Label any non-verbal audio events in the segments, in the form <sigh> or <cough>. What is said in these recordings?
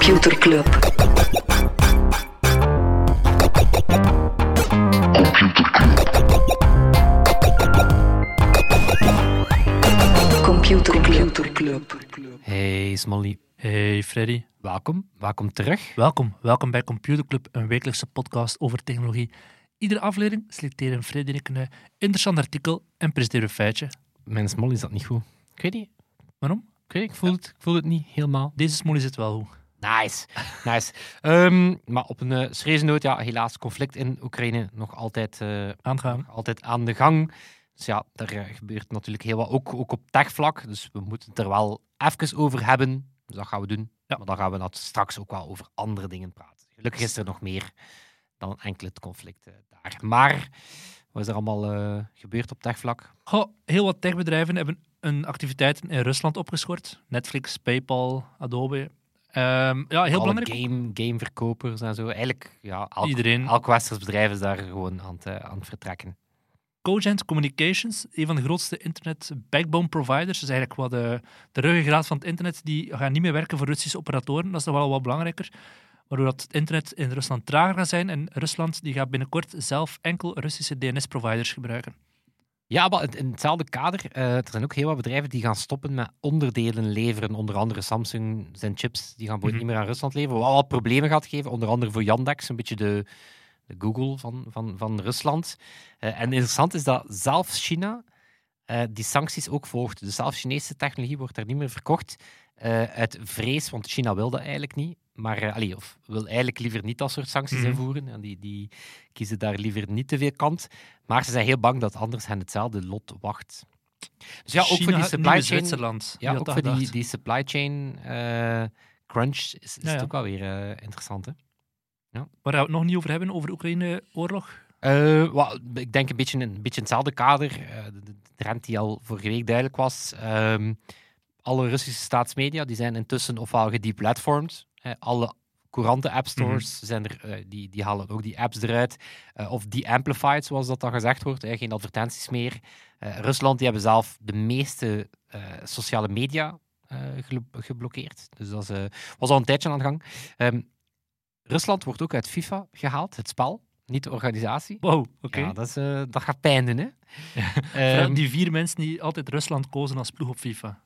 Computer Club. Computer Club. Hey Smolly, Hey Freddy, welkom. Welkom terug. welkom. Welkom bij Computer Club, een wekelijkse podcast over technologie. Iedere aflevering selecteren Freddy en ik een interessant artikel en presenteren een feitje. Mijn Smolly zat niet goed. Ik weet niet. Waarom? Ik, weet ik, voel, het, ik voel het niet helemaal. Deze smolly zit wel goed. Nice. nice. Ehm, maar op een uh, serieuze noot, ja, helaas, conflict in Oekraïne nog altijd, nog altijd aan de gang. Dus ja, daar eh, gebeurt natuurlijk heel wat, ook, ook op techvlak. Dus we moeten het er wel even over hebben. Dus dat gaan we doen. Ja. Maar dan gaan we dat straks ook wel over andere dingen praten. Gelukkig is er nog meer dan enkel het conflict daar. Maar wat is er allemaal gebeurd op techvlak? Goh, heel wat techbedrijven hebben hun activiteiten in Rusland opgeschort. Netflix, PayPal, Adobe. Ehm, ja, heel Alle belangrijk. game, gameverkopers en zo. Eigenlijk, ja, elk, Iedereen. elk westers bedrijf is daar gewoon aan het, eh, aan het vertrekken. Cogent Communications, een van de grootste internet backbone providers, dus eigenlijk wat de, de ruggengraat van het internet, die gaan niet meer werken voor Russische operatoren. Dat is nog wel wat belangrijker. Waardoor dat het internet in Rusland trager gaat zijn. En Rusland die gaat binnenkort zelf enkel Russische DNS-providers gebruiken. Ja, maar in- hetzelfde kader, eh, er zijn ook heel wat bedrijven die gaan stoppen met onderdelen leveren. Onder andere Samsung zijn chips, die gaan Mhm. niet meer aan Rusland leveren. Wat wel problemen gaat geven, onder andere voor Yandex, een beetje de, de Google van, van, van Rusland. Eh, en interessant is dat zelfs China eh, die sancties ook volgt. Dus zelfs Chinese technologie wordt daar niet meer verkocht. uit vrees, want China wil dat eigenlijk niet. Maar, allee, of wil eigenlijk liever niet dat soort sancties Mhm. invoeren. En die, die kiezen daar liever niet te veel kant. Maar ze zijn heel bang dat anders hen hetzelfde lot wacht. Dus ja, ook China, voor die supply chain, ja, ook voor die, die supply chain crunch is, is Ja, het ja. ook wel weer eh, interessant. Hè? Waar gaan we het nog niet over hebben, over de Oekraïne-oorlog? Eh, ik denk een beetje in een beetje hetzelfde kader. de, de trend die al vorige week duidelijk was. Ehm, alle Russische staatsmedia die zijn intussen ofwel gedeplatformed. Alle courante app stores zijn er, eh, die, die halen ook die apps eruit. Eh, of de-amplified, zoals dat dan gezegd wordt. eh, geen advertenties meer. Eh, Rusland die hebben zelf de meeste sociale media geblokkeerd. Dus dat is, was al een tijdje aan de gang. Ehm, Rusland wordt ook uit FIFA gehaald, het spel. Niet de organisatie. Wow, oké. Ja, dat, is, dat gaat pijn doen, hè? <laughs> Ehm, die vier mensen die altijd Rusland kozen als ploeg op FIFA.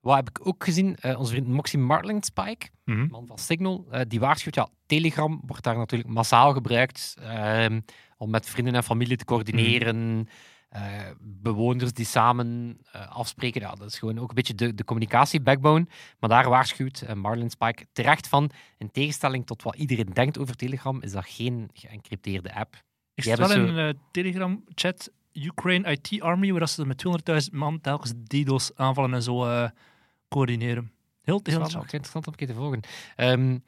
Wat heb ik ook gezien? Eh, onze vriend Moxie Marlingspike, man van Signal, eh, die waarschuwt, ja, Telegram wordt daar natuurlijk massaal gebruikt ehm, om met vrienden en familie te coördineren. eh, bewoners die samen afspreken, ja, dat is gewoon ook een beetje de, de communicatie-backbone. Maar daar waarschuwt uh, Marlingspike terecht van, in tegenstelling tot wat iedereen denkt over Telegram, is dat geen geëncrypteerde app. Die zit wel een Telegram-chat Ukraine IT Army, waar ze met 200.000 man telkens DDoS aanvallen en zo coördineren. Heel, heel interessant. interessant om een keer te volgen. Ehm,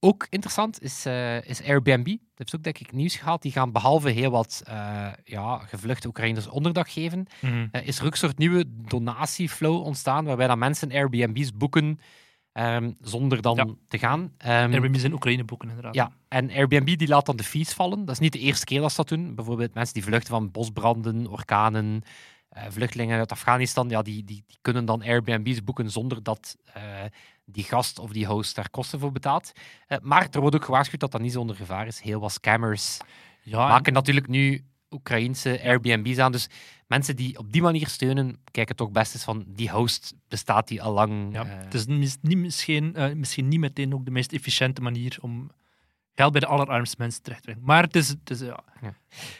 ook interessant is, eh, is Airbnb. Dat heeft ook denk ik nieuws gehaald. Die gaan behalve heel wat eh, ja, gevluchte Oekraïners onderdak geven, Mhm. eh, is er ook een soort nieuwe donatieflow ontstaan, waarbij dan mensen Airbnb's boeken ehm, zonder dan Ja. te gaan. Ehm, Airbnb is in Oekraïne boeken, inderdaad. ja, en Airbnb die laat dan de fees vallen. Dat is niet de eerste keer dat ze dat doen. Bijvoorbeeld mensen die vluchten van bosbranden, orkanen, vluchtelingen uit Afghanistan, ja, die, die, die kunnen dan Airbnb's boeken zonder dat eh, die gast of die host daar kosten voor betaalt. Eh, maar er wordt ook gewaarschuwd dat dat niet zonder gevaar is. Heel wat scammers Ja, en- maken natuurlijk nu Oekraïnse Airbnb's aan. Dus mensen die op die manier steunen, kijken toch best eens van die host bestaat die al lang. ja, eh, het is niet, misschien, eh, misschien niet meteen ook de meest efficiënte manier om geld bij de allerarmste mensen terecht te brengen. Maar het is, het is ja,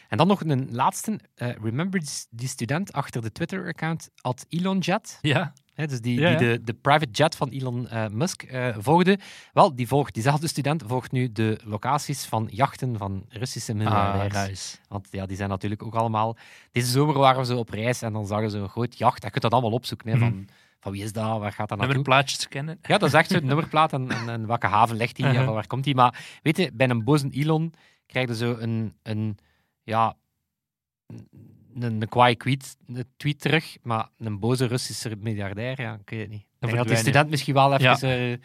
En dan nog een laatste. Eh, remember die, student achter de Twitter-account at ElonJet? ja, dus die, Ja, die de, de private jet van Elon eh, Musk eh, volgde. Wel, die volgt, diezelfde student volgt nu de locaties van jachten van Russische ah, miljardairs. nice. Want ja, die zijn natuurlijk ook allemaal... Deze zomer waren ze op reis en dan zagen ze een groot jacht. Je kunt dat allemaal opzoeken. Hè, Mhm. van, van wie is dat? Waar gaat dat naartoe? Nummerplaatjes kennen. Ja, dat is echt zo'n nummerplaat en, en, en welke haven ligt die, ja, Uh-huh. van waar komt die. Maar weet je, bij een boze Elon krijg je zo een, een ja, een, een kwaai tweet, een tweet terug, maar een boze Russische miljardair, ja, ik weet het niet. Denk dat die student misschien wel even eh,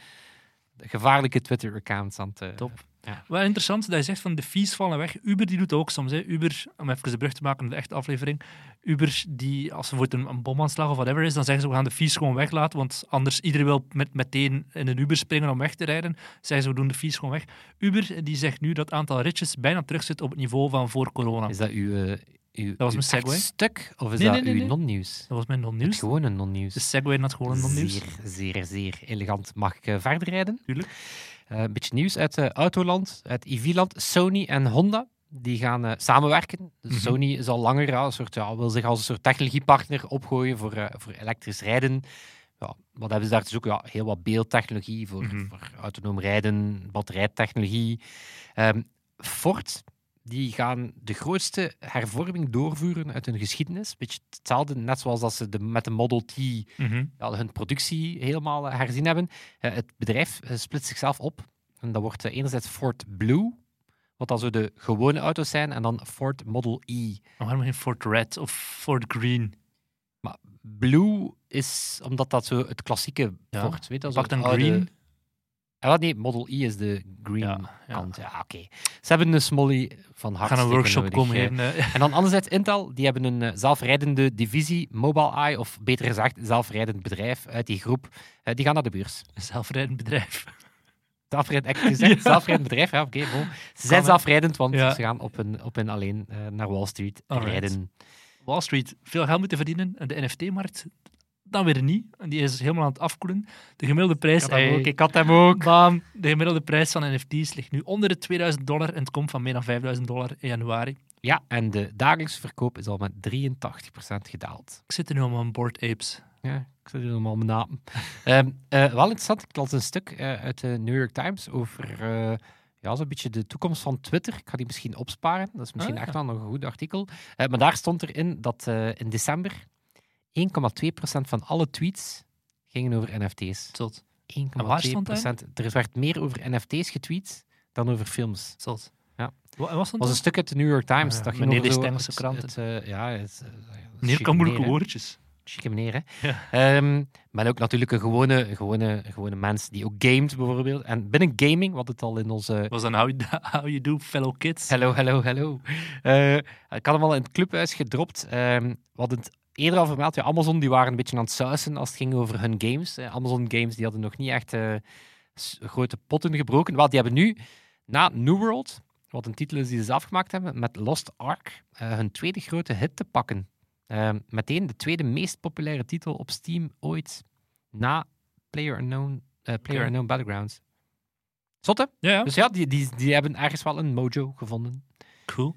gevaarlijke Twitter-accounts aan het... eh, Top. Ja. Wel interessant dat je zegt van de fees vallen weg. Uber die doet dat ook soms. Hè. Uber, om even de brug te maken naar de echte aflevering. Uber, die, als er een, een bomaanslag of whatever is, dan zeggen ze we gaan de fees gewoon weglaten. Want anders iedereen wil met, meteen in een Uber springen om weg te rijden. Zeggen ze we doen de fees gewoon weg. Uber die zegt nu dat het aantal ritjes bijna terug zit op het niveau van voor corona. Is dat uw, eh, uw, was uw mijn echt stuk of is Nee, dat nee, nee, uw non-nieuws? Dat was mijn non-nieuws. gewone non-nieuws. De Segway had gewoon een non-nieuws. Zeer, zeer, zeer elegant. Mag ik eh, verder rijden? Tuurlijk. Eh, een beetje nieuws uit eh, Autoland, uit EV-land. Sony en Honda die gaan eh, samenwerken. Dus Mhm. Sony is al langer een soort, ja, wil zich als een soort technologiepartner opgooien voor, voor elektrisch rijden. Ja, wat hebben ze daar te zoeken? Ja, heel wat beeldtechnologie voor, Mhm. voor autonoom rijden, batterijtechnologie. Ehm, Ford die gaan de grootste hervorming doorvoeren uit hun geschiedenis. Beetje hetzelfde, net zoals dat ze de, met de Model T Mhm. ja, hun productie helemaal eh, herzien hebben. Eh, het bedrijf eh, splitst zichzelf op. En dat wordt enerzijds Ford Blue, wat dan zo de gewone auto's zijn, en dan Ford Model E. Maar waarom geen Ford Red of Ford Green? Blue is omdat dat zo het klassieke Ja. Ford, weet je, het oude- Green. Ah, wat, nee, Model E is de green Ja, ja. kant. Ja, oké. Ze hebben een smolly van We hart. gaan een workshop komen geven. En dan anderzijds Intel, die hebben een eh, zelfrijdende divisie, Mobile Eye, of beter gezegd, zelfrijdend bedrijf uit die groep. Eh, die gaan naar de beurs. Een zelfrijdend bedrijf. Zelfrijdend, echt gezegd, <laughs> Ja. zelfrijdend bedrijf, ja, oké. bon. Ze zijn zelfrijdend, want ze gaan op hun, op hun alleen eh, naar Wall Street Alright. rijden. Wall Street, veel geld moeten verdienen. En de NFT-markt, dan weer niet. En die is helemaal aan het afkoelen. De gemiddelde prijs... Ik had hem ook, ik had hem ook. bam, de gemiddelde prijs van NFT's ligt nu onder de 2000 dollar en het komt van meer dan 5000 dollar in januari. Ja, en de dagelijkse verkoop is al met 83% gedaald. Ik zit er nu allemaal aan Board Apes. Ja, ik zit hier helemaal mijn naam. <laughs> Ehm, eh, wel interessant, ik las een stuk eh, uit de New York Times over eh, ja, zo'n beetje de toekomst van Twitter. Ik ga die misschien opsparen, dat is misschien Ah, ja. echt wel nog een goed artikel. Maar daar stond erin dat in december 1,2% van alle tweets gingen over NFT's. 1,2%. Zot. Stond dat Er werd meer over NFT's getweet dan over films. Zot. Ja. Wat was Dat was een stuk uit de New York Times. Ja. Dat Meneer over leest zo Engelse het- kranten. het, eh, ja, het, eh, Meneer kan moeilijke meneer, hè. woordjes. Chique meneer, hè. Ja. Ehm, maar ook natuurlijk een gewone, gewone, gewone mens die ook gamet, bijvoorbeeld. En binnen gaming, wat het al in onze... was dan how you, how you do, fellow kids. Hello, hello, hello. Eh, ik had hem al in het clubhuis gedropt. Ehm we hadden het eerder al vermeld. Ja, Amazon die waren een beetje aan het sausen als het ging over hun games. Eh, Amazon Games die hadden nog niet echt eh, grote potten gebroken. Wel, die hebben nu, na New World, wat een titel is die ze zelf gemaakt hebben, met Lost Ark, eh, hun tweede grote hit te pakken. Ehm, meteen de tweede meest populaire titel op Steam ooit, na Player Unknown, eh, Player. Unknown Battlegrounds. Zotte? Ja, ja. Dus ja, die, die, die hebben ergens wel een mojo gevonden. Cool.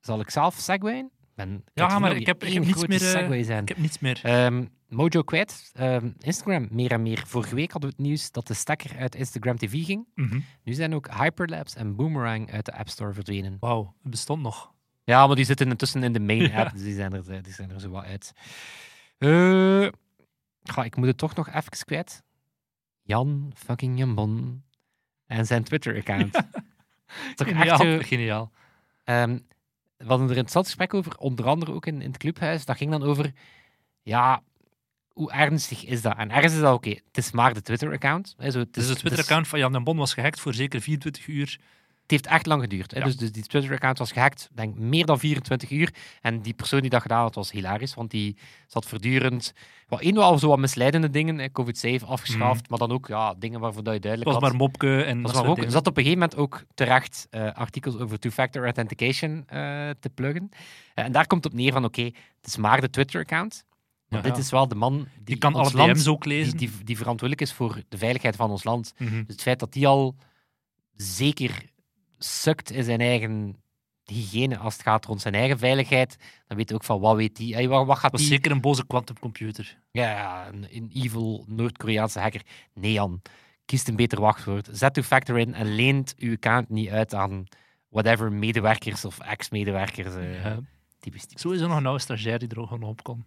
Zal ik zelf segwayen? Ben, Ja, maar ik heb, ik heb niets meer. eh, zijn. ik heb niets meer. Ehm, Mojo kwijt. Ehm, Instagram, meer en meer. Vorige week hadden we het nieuws dat de stekker uit Instagram TV ging. Mhm. Nu zijn ook Hyperlapse en Boomerang uit de App Store verdwenen. Wauw, het bestond nog. Ja, maar die zitten intussen in de main <laughs> app, dus die zijn er, die zijn er zo wat uit. Eh, ga, ik moet het toch nog even kwijt. Jan fucking Jambon en zijn Twitter-account. <laughs> Toch echt Geniaal. zo- Geniaal. Ehm, we hadden er een interessant gesprek over, onder andere ook in, in het clubhuis. Dat ging dan over, ja, hoe ernstig is dat? En ergens is dat oké, het is maar de Twitter-account. Dus het Twitter-account van Jan den Bon was gehackt voor zeker 24 uur. Het heeft echt lang geduurd. Hè? Ja. Dus, dus die Twitter-account was gehackt, denk meer dan 24 uur. En die persoon die dat gedaan had, was hilarisch, want die zat voortdurend... Wel, één wel zo wat misleidende dingen, COVID-safe afgeschaft, maar dan ook ja, dingen waarvan dat je duidelijk was had... maar mopke en was maar ook, er zat op een gegeven moment ook terecht eh, artikels over two-factor authentication eh, te pluggen. Eh, en daar komt het op neer van, oké, het is maar de Twitter-account, maar Ja, dit is wel de man die, Die kan alle land, DM's ook lezen. die, die verantwoordelijk is voor de veiligheid van ons land. Mhm. Dus het feit dat die al zeker sukt in zijn eigen hygiëne als het gaat rond zijn eigen veiligheid, dan weet je ook van wat weet die, hey, wat, wat gaat was die... zeker een boze quantumcomputer. Ja, ja, een, een evil Noord-Koreaanse hacker. Nee, Jan. Kies een beter wachtwoord. Zet uw factor in en leent uw account niet uit aan whatever medewerkers of ex-medewerkers. eh, Ja. typisch, typisch. Sowieso nog een oude stagiair die er ook gewoon op kon.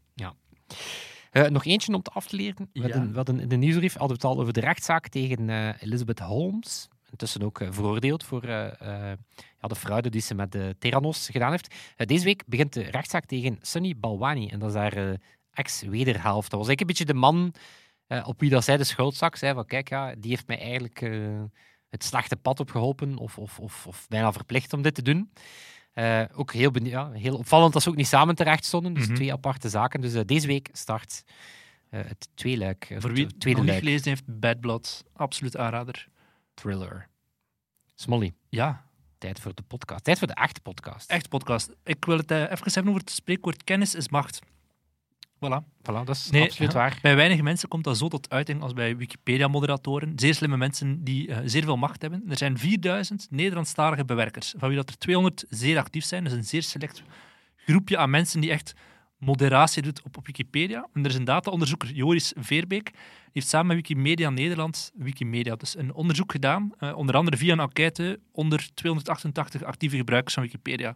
Eh, nog eentje om te af te leren. We Ja. hadden, we hadden in de nieuwsbrief hadden we het al over de rechtszaak tegen eh, Elizabeth Holmes. Intussen ook eh, veroordeeld voor eh, eh, ja, de fraude die ze met de Theranos gedaan heeft. Deze week begint de rechtszaak tegen Sunny Balwani. En dat is haar ex-wederhelft. Dat was eigenlijk een beetje de man op wie dat zij de schuld zag. Zei van, kijk, ja, die heeft mij eigenlijk het slechte pad op geholpen of, of, of, of bijna verplicht om dit te doen. Ook heel, ja, heel opvallend dat ze ook niet samen terecht stonden. Dus Mhm. twee aparte zaken. Dus deze week start het tweeluik, Voor wie het tweede luik, gelezen heeft, Bad Blood. Absoluut aanrader. Thriller. Smolly, Ja, tijd voor de podcast. Tijd voor de echte podcast. echt podcast. Ik wil het eh, even hebben over het spreekwoord kennis is macht. Voilà. Voilà, dat is Nee, absoluut ja. waar. Bij weinig mensen komt dat zo tot uiting als bij Wikipedia-moderatoren. Zeer slimme mensen die eh, zeer veel macht hebben. Er zijn 4000 Nederlandstalige bewerkers, van wie dat er 200 zeer actief zijn. Dus een zeer select groepje aan mensen die echt moderatie doet op, op Wikipedia. En er is een dataonderzoeker, Joris Veerbeek, die heeft samen met Wikimedia Nederland, Wikimedia, dus een onderzoek gedaan, eh, onder andere via een enquête onder 288 actieve gebruikers van Wikipedia.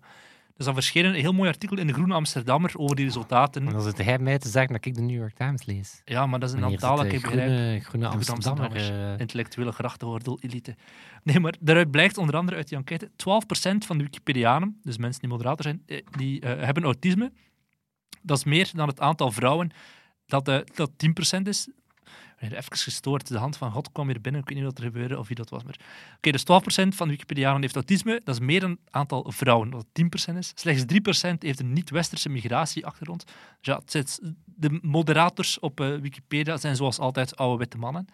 Dus dan verscheen een heel mooi artikel in de Groene Amsterdammer over die resultaten. En dan zit hij mij te zeggen dat ik de New York Times lees. Ja, maar dat is een taal dat ik begrijp. groene, Amsterdammer. Eh, intellectuele grachtengordel-elite. Nee, maar daaruit blijkt onder andere uit die enquête 12% van de Wikipedianen, dus mensen die moderator zijn, eh, die hebben autisme. Dat is meer dan het aantal vrouwen dat, eh, dat 10% is. Even gestoord, de hand van God kwam hier binnen. Ik weet niet wat er gebeurde of wie dat was. Maar... Oké, dus 12% van de Wikipedianen heeft autisme. Dat is meer dan het aantal vrouwen, dat 10% is. Slechts 3% heeft een niet-westerse migratieachtergrond. Dus ja, het zit- de moderators op eh, Wikipedia zijn zoals altijd oude witte mannen.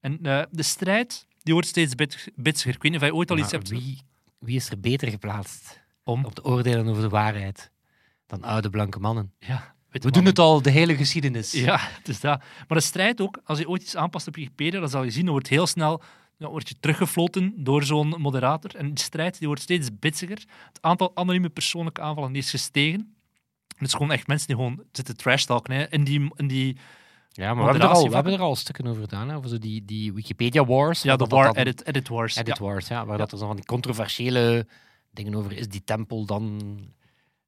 En eh, de strijd die wordt steeds bit- bitsiger. Ik weet niet of je ooit al iets hebt wie, wie is er beter geplaatst om... om te oordelen over de waarheid dan oude blanke mannen? Ja, We doen het al de hele geschiedenis. Ja, het is dat. Maar de strijd ook, als je ooit iets aanpast op Wikipedia, dan zal je zien, dan wordt heel snel ja, word je teruggefloten door zo'n moderator. En die strijd die wordt steeds bitsiger. Het aantal anonieme persoonlijke aanvallen die is gestegen. Het is gewoon echt mensen die gewoon zitten trash talken. Hè. In die, in die, Ja, maar we hebben, er al, we Moderatievakken. hebben er al stukken over gedaan. Hè? Over zo die, die Wikipedia Wars. ja, de dat war dan- edit, edit wars. Edit Ja. Wars, ja. Waar Ja. dat er zo van die controversiële dingen over is. Die tempel dan...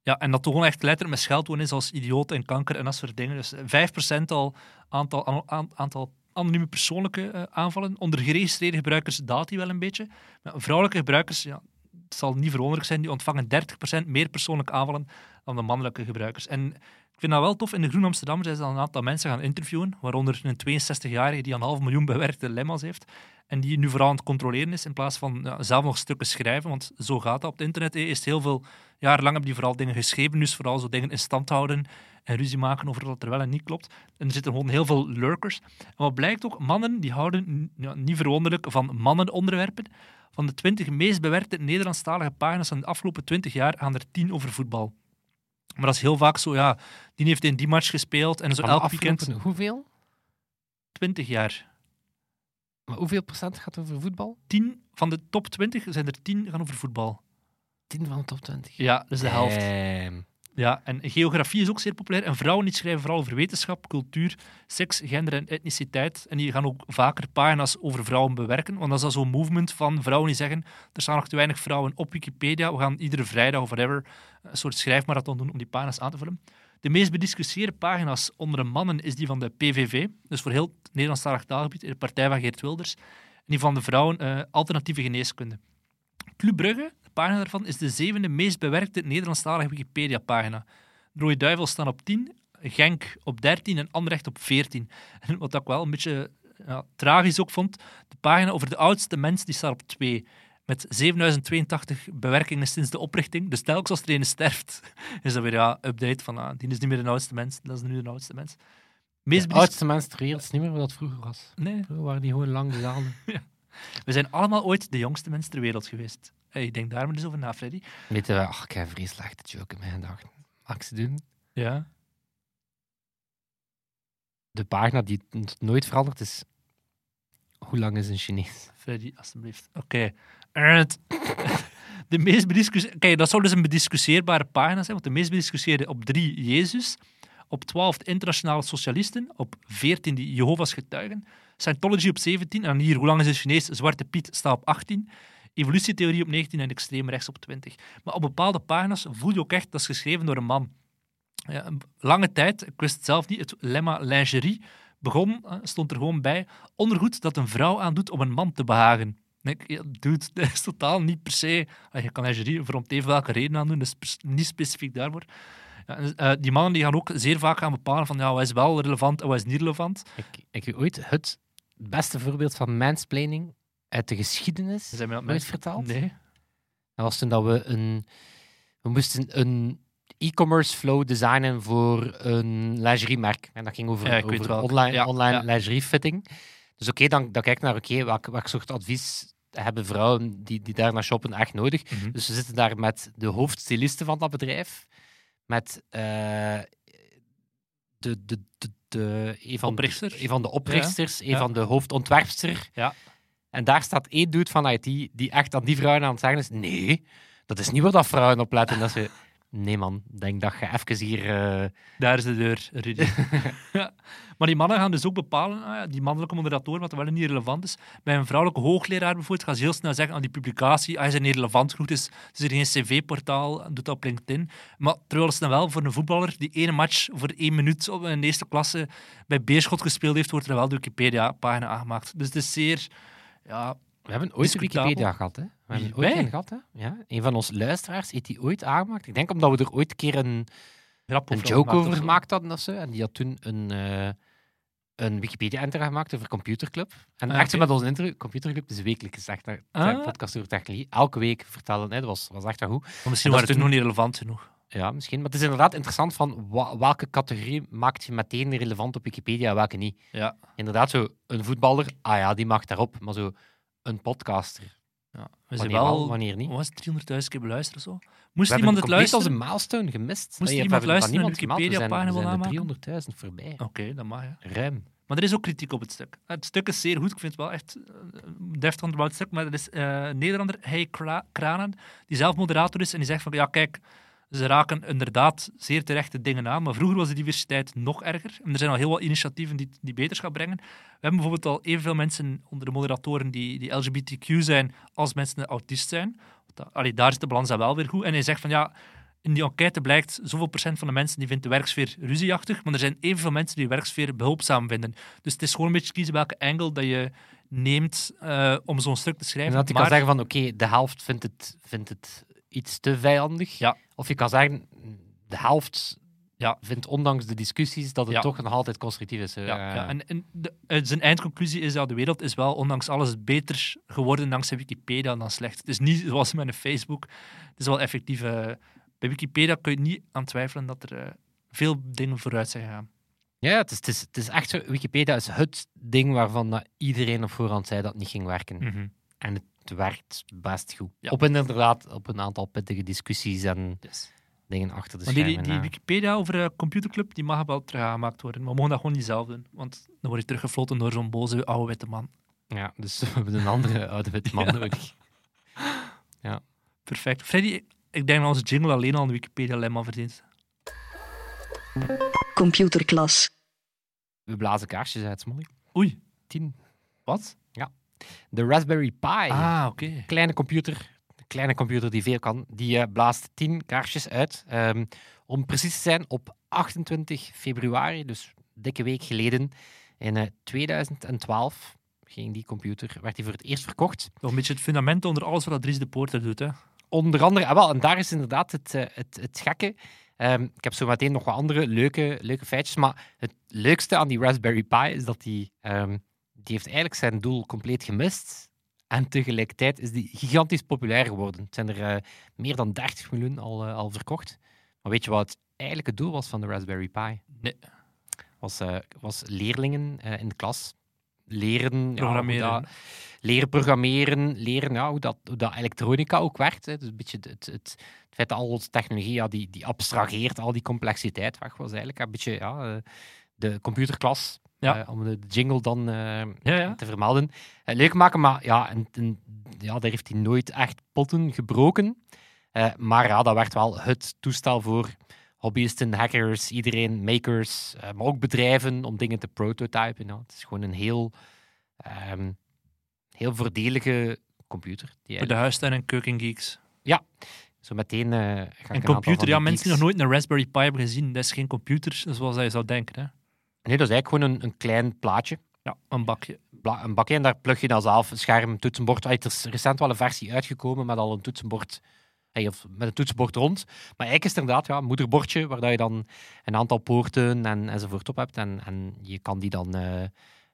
Ja, en dat toch gewoon echt letterlijk met scheldwoorden is als idioot en kanker en dat soort dingen. Dus 5% al aantal, aan- aan- aantal anonieme persoonlijke eh, aanvallen. Onder geregistreerde gebruikers daalt die wel een beetje. Maar vrouwelijke gebruikers, ja, het zal niet verwonderlijk zijn, die ontvangen 30% meer persoonlijke aanvallen dan de mannelijke gebruikers. En ik vind dat wel tof. In de Groen Amsterdam zijn ze dan een aantal mensen gaan interviewen, waaronder een 62-jarige die een half miljoen bewerkte lemma's heeft. En die nu vooral aan het controleren is, in plaats van ja, zelf nog stukken schrijven. Want zo gaat dat op het internet. Is het heel veel jarenlang hebben die vooral dingen geschreven, dus vooral zo dingen in stand houden en ruzie maken over wat er wel en niet klopt. En er zitten gewoon heel veel lurkers. En wat blijkt ook, mannen die houden, ja, niet verwonderlijk, van mannenonderwerpen. Van de 20 meest bewerkte Nederlandstalige pagina's van de afgelopen 20 jaar gaan er 10 over voetbal. Maar dat is heel vaak zo, ja, die heeft in die match gespeeld en zo elk weekend Hoeveel? 20 jaar. Maar hoeveel procent gaat over voetbal? 10 van de top 20 zijn er 10 gaan over voetbal. 10 van de top 20. Ja, dat is de helft. Damn. Ja, en geografie is ook zeer populair. En vrouwen die schrijven vooral over wetenschap, cultuur, seks, gender en etniciteit. En die gaan ook vaker pagina's over vrouwen bewerken. Want dat is dan zo'n movement van vrouwen die zeggen er staan nog te weinig vrouwen op Wikipedia. We gaan iedere vrijdag of whatever een soort schrijfmarathon doen om die pagina's aan te vullen. De meest bediscussieerde pagina's onder de mannen is die van de PVV. Dus voor heel het Nederlandstalig taalgebied, de partij van Geert Wilders. En die van de vrouwen eh, alternatieve geneeskunde. Club Brugge, de pagina daarvan, is de zevende meest bewerkte Nederlandstalige Wikipedia-pagina. De Rode Duivels staan op 10, Genk op 13 en Anderlecht op 14. En wat ik wel een beetje ja, tragisch ook vond, de pagina over de oudste mens die staat op 2. Met 7082 bewerkingen sinds de oprichting. Dus telkens als er een sterft, <laughs> is dat weer ja, update van ah, die is niet meer de oudste mens, dat is nu de oudste mens. Meest De oudste mensen ter wereld is niet meer wat dat vroeger was. Nee, Vroeger waren die gewoon lang dezelfde. <laughs> we zijn allemaal ooit de jongste mensen ter wereld geweest. Hey, ik denk daar maar eens over na, Freddy. Weet je, ach, ik heb een slechte joke in mijn gedachten. Mag ik ze doen? Ja. De pagina die nooit verandert is... Hoe lang is een Chinees? Freddy, alstublieft. Oké. <laughs> De meest bediscussieerde... Kijk, dat zou dus een bediscussieerbare pagina zijn, want de meest bediscussieerde op 3 Jezus, op 12 de internationale socialisten, op 14 die Jehovah's getuigen, Scientology op 17, en hier, hoe lang is een Chinees? Zwarte Piet staat op 18, evolutietheorie op 19 en extreem rechts op 20. Maar op bepaalde pagina's voel je ook echt, dat is geschreven door een man. Ja, een lange tijd, ik wist het zelf niet, het lemma lingerie begon, stond er gewoon bij, ondergoed dat een vrouw aandoet om een man te behagen. En Ik, ja, dude, <laughs> dat is totaal niet per se... Je kan lingerie voor om even welke reden aandoen, dat is niet specifiek daarvoor. Ja, eh, die mannen die gaan ook zeer vaak gaan bepalen van ja, wat is wel relevant en wat is niet relevant. Ik, ik heb ooit het beste voorbeeld van mansplaining uit de geschiedenis Zijn we dat nooit met- verteld? Nee. Dat was toen dat we een... We moesten een e-commerce flow designen voor een lingeriemerk. En dat ging over, Ja, over online, Ja, online ja. lingeriefitting. Dus oké, dan, dan kijk ik naar oké, welk, welk soort advies hebben vrouwen die, die daar naar shoppen echt nodig. Mhm. Dus we zitten daar met de hoofdstiliste van dat bedrijf, met eh, de, de, de, de, een, van Oprichter. de, een van de oprichters, een Ja. van de hoofdontwerpster. Ja. En daar staat één dude van IT die echt aan die vrouwen aan het zeggen is: nee, dat is niet waar dat vrouwen op letten. Dat ze, nee man, denk dat je even hier. eh, Daar is de deur, Rudy. ja. <laughs> <laughs> Maar die mannen gaan dus ook bepalen, ah ja, die mannelijke moderatoren, wat wel niet relevant is. Bij een vrouwelijke hoogleraar bijvoorbeeld gaan ze heel snel zeggen aan die publicatie, ah, is er niet relevant genoeg, dus het is er geen cv-portaal, doet dat op LinkedIn. Maar terwijl ze dan wel voor een voetballer die ene match voor één minuut op een eerste klasse bij Beerschot gespeeld heeft, wordt er wel de Wikipedia-pagina aangemaakt. Dus het is zeer... Ja, We hebben ooit een. Wikipedia gehad, hè? We hebben ooit een gehad, hè? Ja, een van onze luisteraars heeft die ooit aangemaakt. Ik denk omdat we er ooit een keer een, grap een over joke over gemaakt hadden of zo. En die had toen een, eh een Wikipedia-enter gemaakt over Computerclub. En Ah, echt met onze intro, Computerclub is wekelijks gezegd naar Ah. podcast over technologie. Elke week vertellen, hè? dat was, was echt wel goed. Maar misschien is het toen- nog niet relevant genoeg. Ja, misschien. Maar het is inderdaad interessant van welke categorie maakt je meteen relevant op Wikipedia en welke niet. Ja. Inderdaad, zo een voetballer, ah ja, die mag daarop. Maar zo een podcaster, ja. We zijn wanneer wel, wanneer niet. Was het, 300.000 keer beluisterd of zo? We Moest hebben iemand het luisteren? onze milestone gemist. Moest we iemand van luisteren naar de. We Wikipedia-pagina We zijn wil de 300.000 voorbij. Oké, dat mag, ja. Ruim. Maar er is ook kritiek op het stuk. Het stuk is zeer goed. Ik vind het wel echt eh, een deftig onderbouwd stuk. Maar er is eh, een Nederlander, Hey Kra- Kranen, die zelf moderator is. En die zegt van, ja kijk, ze raken inderdaad zeer terechte dingen aan. Maar vroeger was de diversiteit nog erger. En er zijn al heel wat initiatieven die, die beterschap brengen. We hebben bijvoorbeeld al evenveel mensen onder de moderatoren die, die LGBTQ zijn, als mensen die autist zijn. Allee, daar is de balans dan wel weer goed. En hij zegt van, ja, in die enquête blijkt, zoveel procent van de mensen die vindt de werksfeer ruzieachtig, maar er zijn evenveel mensen die de werksfeer behulpzaam vinden. Dus het is gewoon een beetje kiezen welke angle dat je neemt eh, om zo'n stuk te En schrijven. dat je maar kan zeggen van, oké, de helft vindt het, vindt het iets te vijandig. Ja. Of je kan zeggen, de helft Ja. vindt ondanks de discussies dat het Ja. toch nog altijd constructief is. ja, Eh, ja, en, en de, eh, zijn eindconclusie is dat de wereld is wel, ondanks alles, beter geworden dankzij Wikipedia dan slecht. Het is niet <laughs> zoals met een Facebook. Het is wel effectief. eh, bij Wikipedia kun je niet aan twijfelen dat er veel dingen vooruit zijn gegaan. Ja, het is, het, is, het is echt zo. Wikipedia is het ding waarvan dat iedereen op voorhand zei dat het niet ging werken. En het werkt best goed. Ja. Op inderdaad op een aantal pittige discussies en Yes. dingen achter de Maar die, schermen. die, die ja. Wikipedia over eh, Computerclub, die mag wel terug aangemaakt worden. Maar we mogen dat gewoon niet zelf doen. Want dan word je teruggefloten door zo'n boze oude witte man. Ja, dus <laughs> we hebben een andere <laughs> oude witte man Ja. nodig. Perfect. Freddy, ik denk dat onze jingle alleen al een Wikipedia-lemma verdient. Computerklas. We blazen kaarsjes uit, Smolly. Oei, Tien. wat? De Raspberry Pi. Ah, oké. Kleine computer. Een kleine computer die veel kan. Die eh, blaast tien kaarsjes uit. Ehm, om precies te zijn, op 28 februari, dus een dikke week geleden, in eh, 2012, ging die computer, werd die voor het eerst verkocht. Nog een beetje het fundament onder alles wat Dries de Poorter doet. Hè. Onder andere, ah, wel, en daar is inderdaad het, eh, het, het gekke. Ehm, ik heb zo meteen nog wat andere leuke, leuke feitjes, maar het leukste aan die Raspberry Pi is dat die, ehm, die heeft eigenlijk zijn doel compleet gemist. En tegelijkertijd is die gigantisch populair geworden. Het zijn er eh, meer dan 30 miljoen al, eh, al verkocht. Maar weet je wat het eigenlijke doel was van de Raspberry Pi? Nee. Was, eh, was leerlingen in de klas leren ja, Programmeren. dat- leren programmeren, leren ja, hoe, dat, hoe dat elektronica ook werkt. Hè. Dus een beetje het, het, het, het feit dat al onze technologie ja, die, die abstraheert al die complexiteit weg was eigenlijk een beetje ja, de computerklas. Ja. eh, om de jingle dan eh, Ja, ja. te vermelden. Eh, leuk maken, maar ja, en, en, ja, daar heeft hij nooit echt potten gebroken. Maar ja, dat werd wel het toestel voor hobbyisten, hackers, iedereen, makers, maar ook bedrijven om dingen te prototypen. Ja. Het is gewoon een heel, ehm, heel voordelige computer. Die Voor de huistuin- en keukengeeks. zo meteen ga Een computer, ja, mensen die nog nooit een Raspberry Pi hebben gezien, dat is geen computer zoals je zou denken. Hè. Nee, dat is eigenlijk gewoon een, een klein plaatje. Ja, een bakje. bla- een bakje en daar plug je dan zelf een scherm, toetsenbord. Er is recent wel een versie uitgekomen met al een toetsenbord, hey, of met een toetsenbord rond. Maar eigenlijk is het inderdaad ja, een moederbordje waar dat je dan een aantal poorten en, enzovoort op hebt. En, en je kan die dan eh,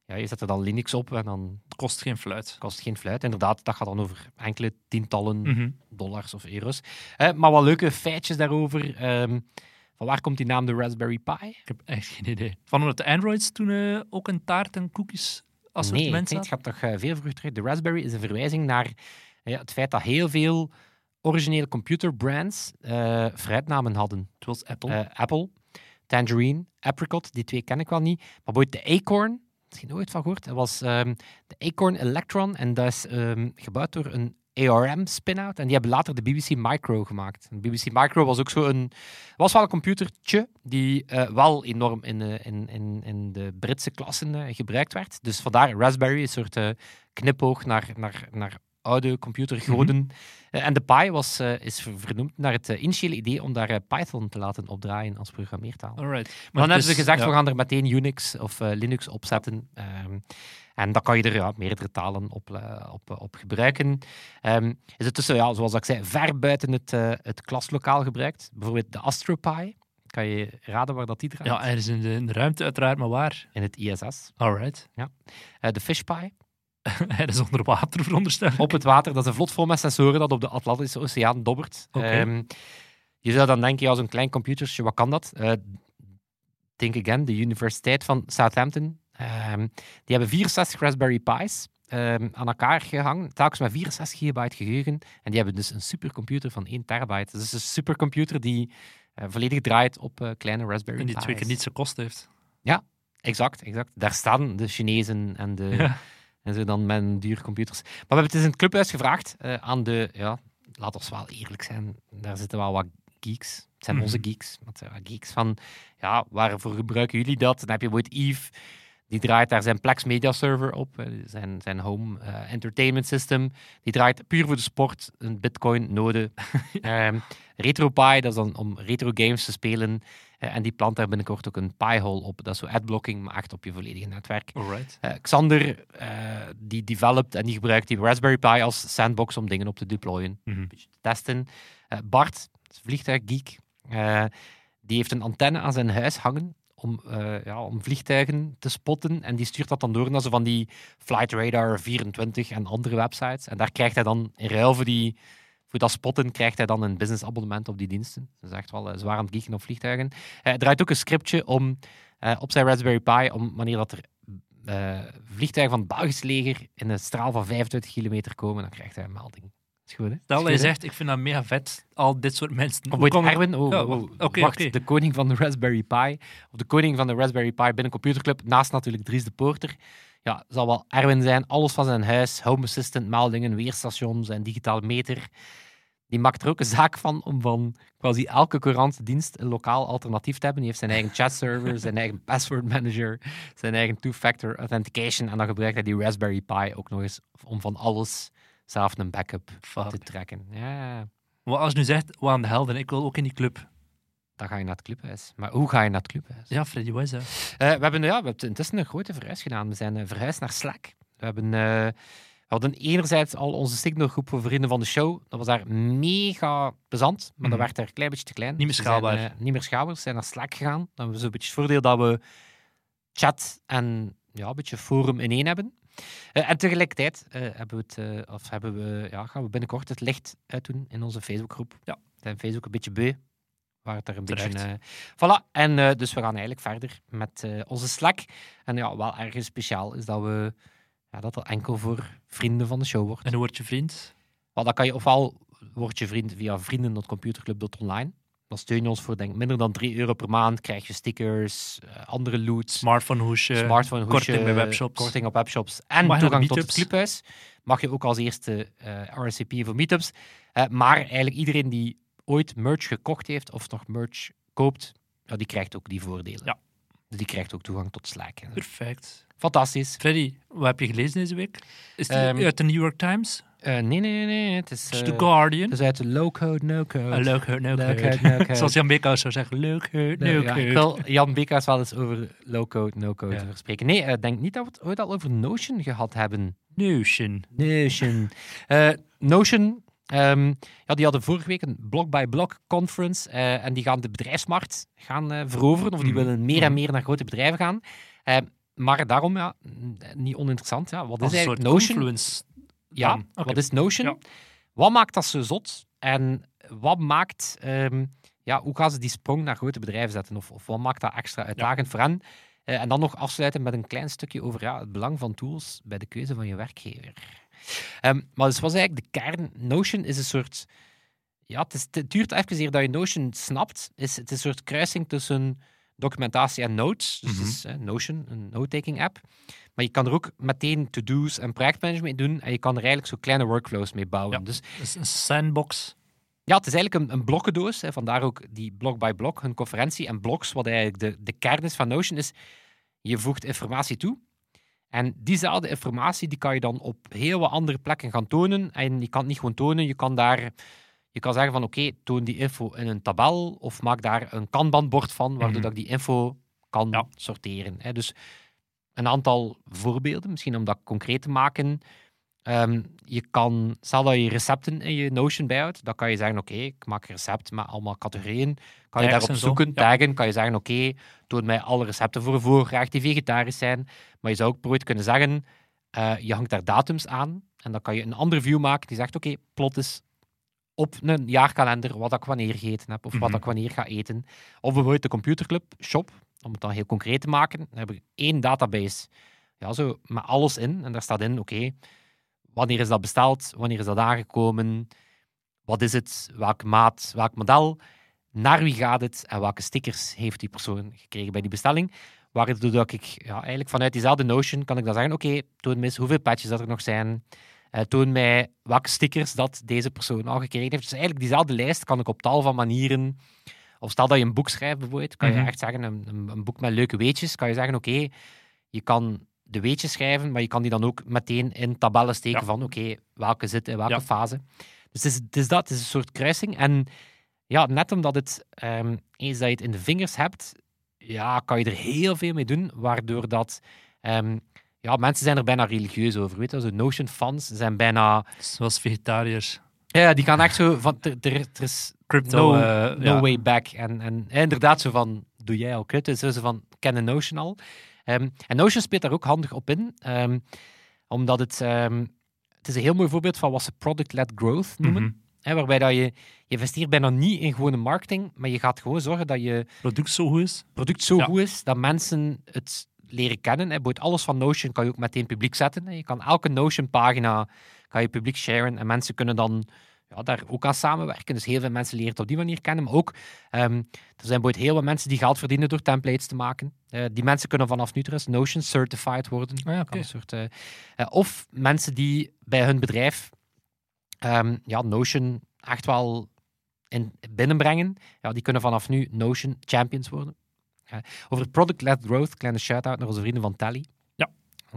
ja, je zet er dan Linux op en dan Kost geen fluit. kost geen fluit. Inderdaad, dat gaat dan over enkele tientallen Mhm. dollars of euro's. Eh, maar wat leuke feitjes daarover. Ehm, van waar komt die naam de Raspberry Pi? Ik heb echt geen idee. Van omdat de Androids toen eh, ook een taart en cookies Nee, assortiment nee, het hadden? gaat toch eh, veel vroeger terug. De Raspberry is een verwijzing naar eh, ja, het feit dat heel veel originele computerbrands eh fruitnamen hadden. Zoals Apple. Eh, Apple, Tangerine, Apricot, die twee ken ik wel niet. Maar bijvoorbeeld de Acorn, misschien nooit van gehoord. Dat was ehm, de Acorn Electron en dat is ehm, gebouwd door een ARM-spin-out. En die hebben later de BBC Micro gemaakt. De BBC Micro was ook zo een... was wel een computertje die eh, wel enorm in, eh, in, in, in de Britse klassen eh, gebruikt werd. Dus vandaar Raspberry, een soort knipoog naar, naar, naar oude computergoden. Eh, en de Pi was, eh, is ver- vernoemd naar het eh, initiële idee om daar Python te laten opdraaien als programmeertaal. Alright. Maar dan het hebben ze is- gezegd, ja. we gaan er meteen Unix of Linux op zetten. Ehm, en dan kan je er ja, meerdere talen op, op, op gebruiken. Ehm, is het tussen, ja, zoals ik zei, ver buiten het, het klaslokaal gebruikt. Bijvoorbeeld de AstroPi. Kan je raden waar dat die draait? Ja, ergens in de, in de ruimte uiteraard, maar waar? In het ISS. Alright. Eh, de FishPi. <laughs> Er is onder water veronderstel. Op het water. Dat is een vlot vol met sensoren dat op de Atlantische Oceaan dobbert. Oké. Ehm, je zou dan denken, ja, zo'n klein computertje, wat kan dat? Eh, think again, de Universiteit van Southampton. Ehm, die hebben 64 Raspberry Pi's ehm, aan elkaar gehangen, telkens met 64 gigabyte geheugen. En die hebben dus een supercomputer van 1 terabyte. Dus een supercomputer die eh, volledig draait op eh, kleine Raspberry En die Pi's. twee keer niet zo kost heeft. Exact, exact. Daar staan de Chinezen en de... Ja. En zo dan met duur computers. Maar we hebben het eens in het clubhuis gevraagd eh, aan de, ja, laten we wel eerlijk zijn, daar zitten wel wat geeks. Het zijn Mhm. onze geeks. Maar het zijn wat geeks van, ja, waarvoor gebruiken jullie dat? Dan heb je bijvoorbeeld Yves, die draait daar zijn Plex Media Server op, eh, zijn, zijn home eh, entertainment system. Die draait puur voor de sport, een bitcoin node. <laughs> Ehm RetroPie, dat is dan om retro games te spelen. Eh, en die plant daar binnenkort ook een Pi-hole op, dat zo adblocking maakt op je volledige netwerk. Alright. Eh, Xander, eh, die developt en die gebruikt die Raspberry Pi als sandbox om dingen op te deployen, Mhm. een beetje te testen. Bart, vliegtuiggeek, die heeft een antenne aan zijn huis hangen om, ja, om vliegtuigen te spotten. En die stuurt dat dan door naar zo van die Flight Radar 24 en andere websites. En daar krijgt hij dan in ruil voor, die, voor dat spotten, krijgt hij dan een business abonnement op die diensten. Dat is echt wel eh, zwaar aan het geeken op vliegtuigen. Eh, Hij draait ook een scriptje om, eh, op zijn Raspberry Pi om wanneer dat er eh, vliegtuigen van het Belgisch leger in een straal van 25 kilometer komen, dan krijgt hij een melding. Is goed, hè? Stel, hij zegt, ik vind dat mega vet, al dit soort mensen. Of het- Erwin, oh, Ja, oh, wacht. Oké, wacht, oké. de koning van de Raspberry Pi, of de koning van de Raspberry Pi binnen Computerclub, naast natuurlijk Dries de Poorter, ja, zal wel Erwin zijn, alles van zijn huis, home assistant, meldingen, weerstations en digitale meter. Die maakt er ook een zaak van om van quasi elke courante dienst een lokaal alternatief te hebben. Die heeft zijn eigen chatserver, zijn eigen password manager, zijn eigen two-factor authentication. En dan gebruikt hij die Raspberry Pi ook nog eens om van alles zelf een backup Fuck. te trekken. Ja, Maar als je nu zegt, wat aan de helden, ik wil ook in die club. Dan ga je naar het clubhuis. Maar hoe ga je naar het clubhuis? Ja, Freddy, wat is dat? Eh, we, hebben, ja, we hebben intussen een grote verhuis gedaan. We zijn eh, verhuisd naar Slack. We, hebben, eh, we hadden enerzijds al onze signalgroep voor vrienden van de show. Dat was daar mega plezant, maar dat Mhm. werd daar een klein beetje te klein. Niet meer Dus zijn, schaalbaar. niet meer schaalbaar. We zijn naar Slack gegaan. Dan hebben we zo'n beetje het voordeel dat we chat en ja, een beetje forum in één hebben. En tegelijkertijd hebben we het, of hebben we, ja, gaan we binnenkort het licht uitdoen in onze Facebookgroep. Ja. We zijn Facebook een beetje beu. Waar het er een Terecht. beetje... eh, voilà. En eh, dus we gaan eigenlijk verder met eh, onze Slack. En ja, wel ergens speciaal is dat we... Ja, dat dat enkel voor vrienden van de show wordt. En hoe word je vriend? Wel, dan kan je ofwel word je vriend via vrienden.computerclub.online. Dan steun je ons voor denk, minder dan 3 euro per maand. Krijg je stickers, andere loot, Smartphone hoesje. smartphone korting bij webshops. korting op webshops en Mag toegang tot het clubhuis. Mag je ook als eerste RSVP voor meetups. Maar eigenlijk iedereen die ooit merch gekocht heeft of nog merch koopt, ja, die krijgt ook die voordelen. Ja. Dus die krijgt ook toegang tot Slack. Perfect. Fantastisch. Freddy, wat heb je gelezen deze week? Is het Ehm, uit de New York Times? Eh, nee, nee, nee, nee. Het is, Is eh, The Guardian? het is uit de low-code, no-code. Low-code, no-code. <laughs> Zoals Jan Beekhuis zou zeggen, Nee, leuk. ja, ik wil Jan Beekhuis wel eens over low-code, no-code Ja. spreken. Nee, ik denk niet dat we het ooit al over Notion gehad hebben. Notion. Notion. Eh, Notion, ehm, ja, die hadden vorige week een blok-by-blok conference eh, en die gaan de bedrijfsmarkt gaan eh, veroveren, of die Mhm. willen meer en meer naar grote bedrijven gaan. Eh, maar daarom, ja, niet oninteressant. Ja. Wat is een eigenlijk soort Notion? confluence. Ja, wat is Notion? Ja. Wat maakt dat zo zot? En wat maakt, ehm, ja, hoe gaan ze die sprong naar grote bedrijven zetten? Of, of wat maakt dat extra uitdagend voor hen? Eh, en dan nog afsluiten met een klein stukje over ja, het belang van tools bij de keuze van je werkgever. Ehm, maar dus was eigenlijk de kern. Notion is een soort. Ja, het, is, het duurt even eer dat je Notion snapt. Is, het is een soort kruising tussen documentatie en notes. Dus het is eh, Notion, een note-taking app. Maar je kan er ook meteen to-do's en projectmanagement mee doen. En je kan er eigenlijk zo kleine workflows mee bouwen. Ja. Dus Dus een sandbox. ja, het is eigenlijk een, een blokkendoos. Hè, vandaar ook die blok by blok, hun conferentie. En blocks, wat eigenlijk de, de kern is van Notion, is je voegt informatie toe. En diezelfde informatie die kan je dan op heel wat andere plekken gaan tonen. En je kan het niet gewoon tonen, je kan daar... Je kan zeggen van oké, toon die info in een tabel of maak daar een kanbanbord van, waardoor Mhm. dat ik die info kan Ja. sorteren. Hè. Dus een aantal voorbeelden, misschien om dat concreet te maken. Ehm, je kan, stel dat je recepten in je Notion bijhoudt, dan kan je zeggen, oké, ik maak een recept met allemaal categorieën. Kan je daarop en zo, zoeken, ja. taggen, kan je zeggen, oké, toon mij alle recepten voor een voorgerecht die vegetarisch zijn. Maar je zou ook bijvoorbeeld kunnen zeggen, eh, je hangt daar datums aan en dan kan je een andere view maken die zegt, oké, plot is op een jaarkalender wat ik wanneer gegeten heb of wat Mhm. ik wanneer ga eten. Of bijvoorbeeld de computerclub shop, om het dan heel concreet te maken, dan heb ik één database ja, zo, met alles in. En daar staat in, oké, wanneer is dat besteld, wanneer is dat aangekomen, wat is het, welke maat, welk model, naar wie gaat het? En welke stickers heeft die persoon gekregen bij die bestelling. Waardoor dat ik ja, eigenlijk vanuit diezelfde Notion kan ik dan zeggen, oké, toon me eens hoeveel patches dat er nog zijn, eh, toon mij welke stickers dat deze persoon al gekregen heeft. Dus eigenlijk diezelfde lijst kan ik op tal van manieren... Of stel dat je een boek schrijft bijvoorbeeld, kan je Mhm. echt zeggen, een, een, een boek met leuke weetjes, kan je zeggen, oké, je kan de weetjes schrijven, maar je kan die dan ook meteen in tabellen steken Ja. van, oké, welke zit in welke Ja. fase. Dus het is, het is dat, het is een soort kruising. En ja, net omdat het, ehm, eens dat je het in de vingers hebt, ja, kan je er heel veel mee doen, waardoor dat... ehm, ja, mensen zijn er bijna religieus over, weet je. Zo Notion-fans zijn bijna... Zoals vegetariërs. Ja, die gaan echt zo van... Er, er, er is Crypto. no, eh, no ja. way back. En, en inderdaad zo van, doe jij al kut? Dus zo van, kennen Notion al. Ehm, en Notion speelt daar ook handig op in. ehm, omdat het... ehm, het is een heel mooi voorbeeld van wat ze product-led growth noemen. Mhm. Waarbij dat je, je investeert bijna niet in gewone marketing, maar je gaat gewoon zorgen dat je Product zo goed is. product zo Ja. goed is dat mensen het leren kennen. Bijvoorbeeld alles van Notion kan je ook meteen publiek zetten. Je kan elke Notion-pagina kan je publiek sharen en mensen kunnen dan ja, daar ook aan samenwerken. Dus heel veel mensen leren het op die manier kennen. Maar ook, ehm, er zijn bijvoorbeeld heel wat mensen die geld verdienen door templates te maken. Eh, die mensen kunnen vanaf nu trouwens Notion certified worden. Ah, ja, soort, eh, eh, of mensen die bij hun bedrijf ehm, ja, Notion echt wel in, binnenbrengen. Ja, die kunnen vanaf nu Notion champions worden. Eh, over product-led growth, kleine shout-out naar onze vrienden van Tally.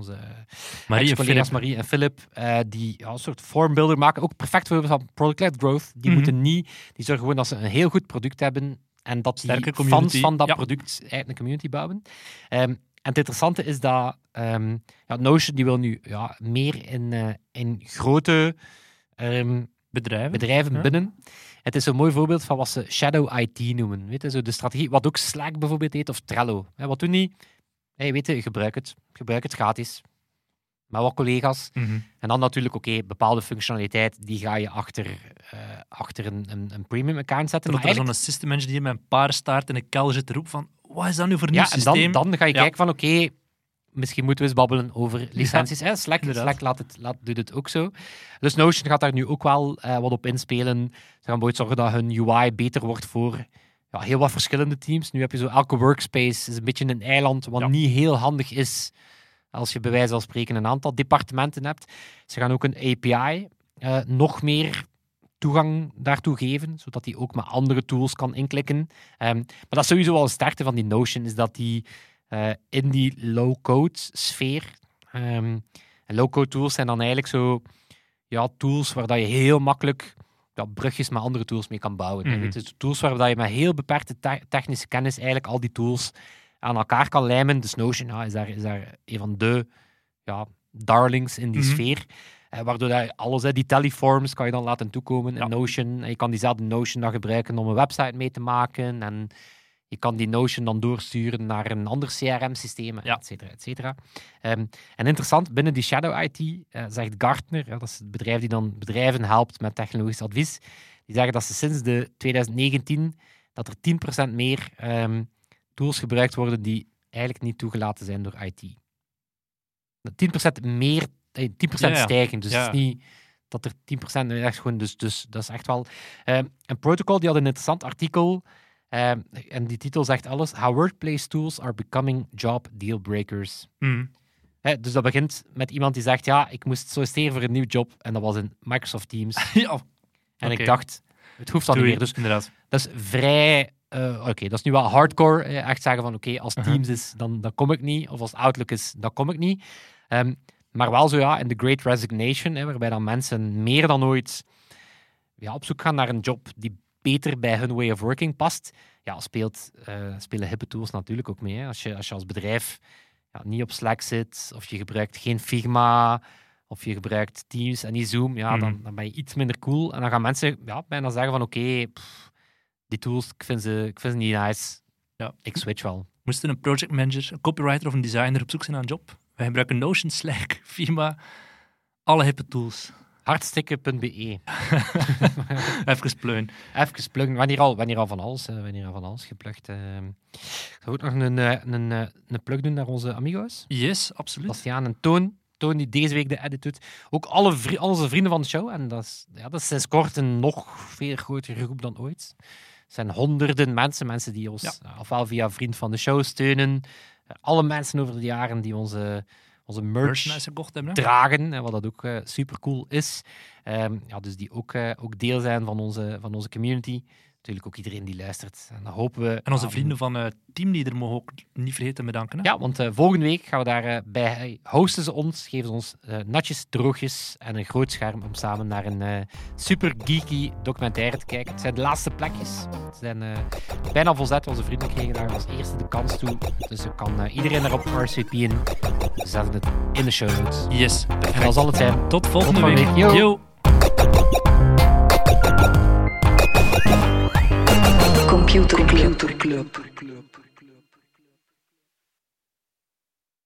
Onze Marie en collega's. Marie en Philip, eh, die ja, een soort formbuilder maken. Ook perfect voor van product-led growth. Die Mhm. moeten niet, die zorgen gewoon dat ze een heel goed product hebben en dat die Sterke fans community, van dat ja. product eigenlijk een community bouwen. Ehm, en het interessante is dat ehm, ja, Notion die wil nu ja, meer in, eh, in grote ehm, Bedrijven. bedrijven Ja. binnen. Het is een mooi voorbeeld van wat ze Shadow IT noemen. Weet je, zo de strategie, wat ook Slack bijvoorbeeld heet, of Trello. Wat doen die? Hey, weet je, gebruik het. Gebruik het gratis. Met wat collega's. Mhm. En dan natuurlijk, oké, bepaalde functionaliteit, die ga je achter, eh, achter een, een, een premium account zetten. Maar er eigenlijk- zo'n system engineer met een paardenstaart in een kelder zit te roepen van wat is dat nu voor een ja, nieuw en dan, systeem? dan ga je Ja. kijken van, oké, misschien moeten we eens babbelen over licenties. hè? Slack. Slack laat het, laat, doet het ook zo. Dus Notion gaat daar nu ook wel eh, wat op inspelen. Ze gaan bijvoorbeeld zorgen dat hun UI beter wordt voor ja, heel wat verschillende teams. Nu heb je zo elke workspace is een beetje een eiland, wat Ja. niet heel handig is als je bij wijze van spreken een aantal departementen hebt. Ze gaan ook een API eh, nog meer toegang daartoe geven, zodat die ook met andere tools kan inklikken. Ehm, maar dat is sowieso wel een sterkte van die Notion, is dat die eh, in die low-code sfeer. ehm, low-code tools zijn dan eigenlijk zo ja, tools waar dat je heel makkelijk ja, brugjes met andere tools mee kan bouwen. Mhm. Weet je, dus tools waar dat je met heel beperkte te- technische kennis eigenlijk al die tools aan elkaar kan lijmen. Dus Notion ja, is, daar, is daar een van de ja, darlings in die Mhm. sfeer. Eh, waardoor dat je alles, hè, die teleforms kan je dan laten toekomen Ja. in Notion. En je kan diezelfde Notion dan gebruiken om een website mee te maken. En Je kan die Notion dan doorsturen naar een ander CRM-systeem, Ja. et cetera, et cetera. Ehm, en interessant, binnen die Shadow IT eh, zegt Gartner, dat is het bedrijf die dan bedrijven helpt met technologisch advies, die zeggen dat ze sinds de 2019 dat er 10% meer ehm, tools gebruikt worden die eigenlijk niet toegelaten zijn door IT. 10% meer, eh, 10% Ja, ja. stijging. Dus het is niet dat er 10% nu echt gewoon, dus, dus dat is echt wel. Ehm en Protocol die had een interessant artikel. Ehm, en die titel zegt alles: How workplace tools are becoming job deal breakers. Mhm. Hè, dus dat begint met iemand die zegt: Ja, ik moest solliciteren voor een nieuw job. En dat was in Microsoft Teams. <laughs> ja, En ik dacht: Het hoeft dan niet meer. Dus inderdaad. dat is vrij. eh, Oké, dat is nu wel hardcore. Echt zeggen van: Oké, als. Teams is, dan, dan kom ik niet. Of als Outlook is, dan kom ik niet. Ehm, maar wel zo ja, in de Great Resignation, hè, waarbij dan mensen meer dan ooit ja, op zoek gaan naar een job die beter bij hun way of working past. Ja, speelt, eh, spelen hippe tools natuurlijk ook mee. Hè. Als, je, als je als bedrijf ja, niet op Slack zit, of je gebruikt geen Figma, of je gebruikt Teams en niet Zoom, ja, dan, Mhm. dan ben je iets minder cool. En dan gaan mensen ja, bijna zeggen van oké, die tools, ik vind, ze, ik vind ze niet nice. Ja. Ik switch wel. Moest een project manager, een copywriter of een designer op zoek zijn naar een job? Wij gebruiken Notion, Slack, <laughs> Figma, alle hippe tools. Hartstikke.be. <laughs> Even pleun. Even pluggen. Wanneer al, wanneer al van alles, wanneer al van alles geplukt. ehm. ik zou ook nog een, eh, een, eh, een plug doen naar onze amigo's. Yes, absoluut. Bastiaan en Toon. Toon die deze week de edit doet. Ook alle vri- al onze vrienden van de show. En dat is, ja, dat is sinds kort een nog veel grotere groep dan ooit. Het zijn honderden mensen. Mensen die ons Ja. eh, ofwel via vriend van de show steunen. Alle mensen over de jaren die onze, onze merch Merchandise gekocht hebben. hè? dragen, wat dat ook super cool is. Ehm, ja, dus die ook, eh, ook deel zijn van onze, van onze community. Natuurlijk ook iedereen die luistert. En dan hopen we... En onze vrienden van eh Teamleader mogen ook niet vergeten te bedanken. Hè? Ja, want eh, volgende week gaan we daar eh, bij hosten ze ons, geven ze ons natjes, droogjes en een groot scherm om samen naar een super geeky documentaire te kijken. Het zijn de laatste plekjes. Ze zijn bijna volzet. Onze vrienden kregen daar als eerste de kans toe. Dus je kan iedereen daarop RSVP'en. We zetten het in de show notes. Yes, En dat zal het zijn. Tot volgende volgende week. week. Yo. Yo. Computer Club.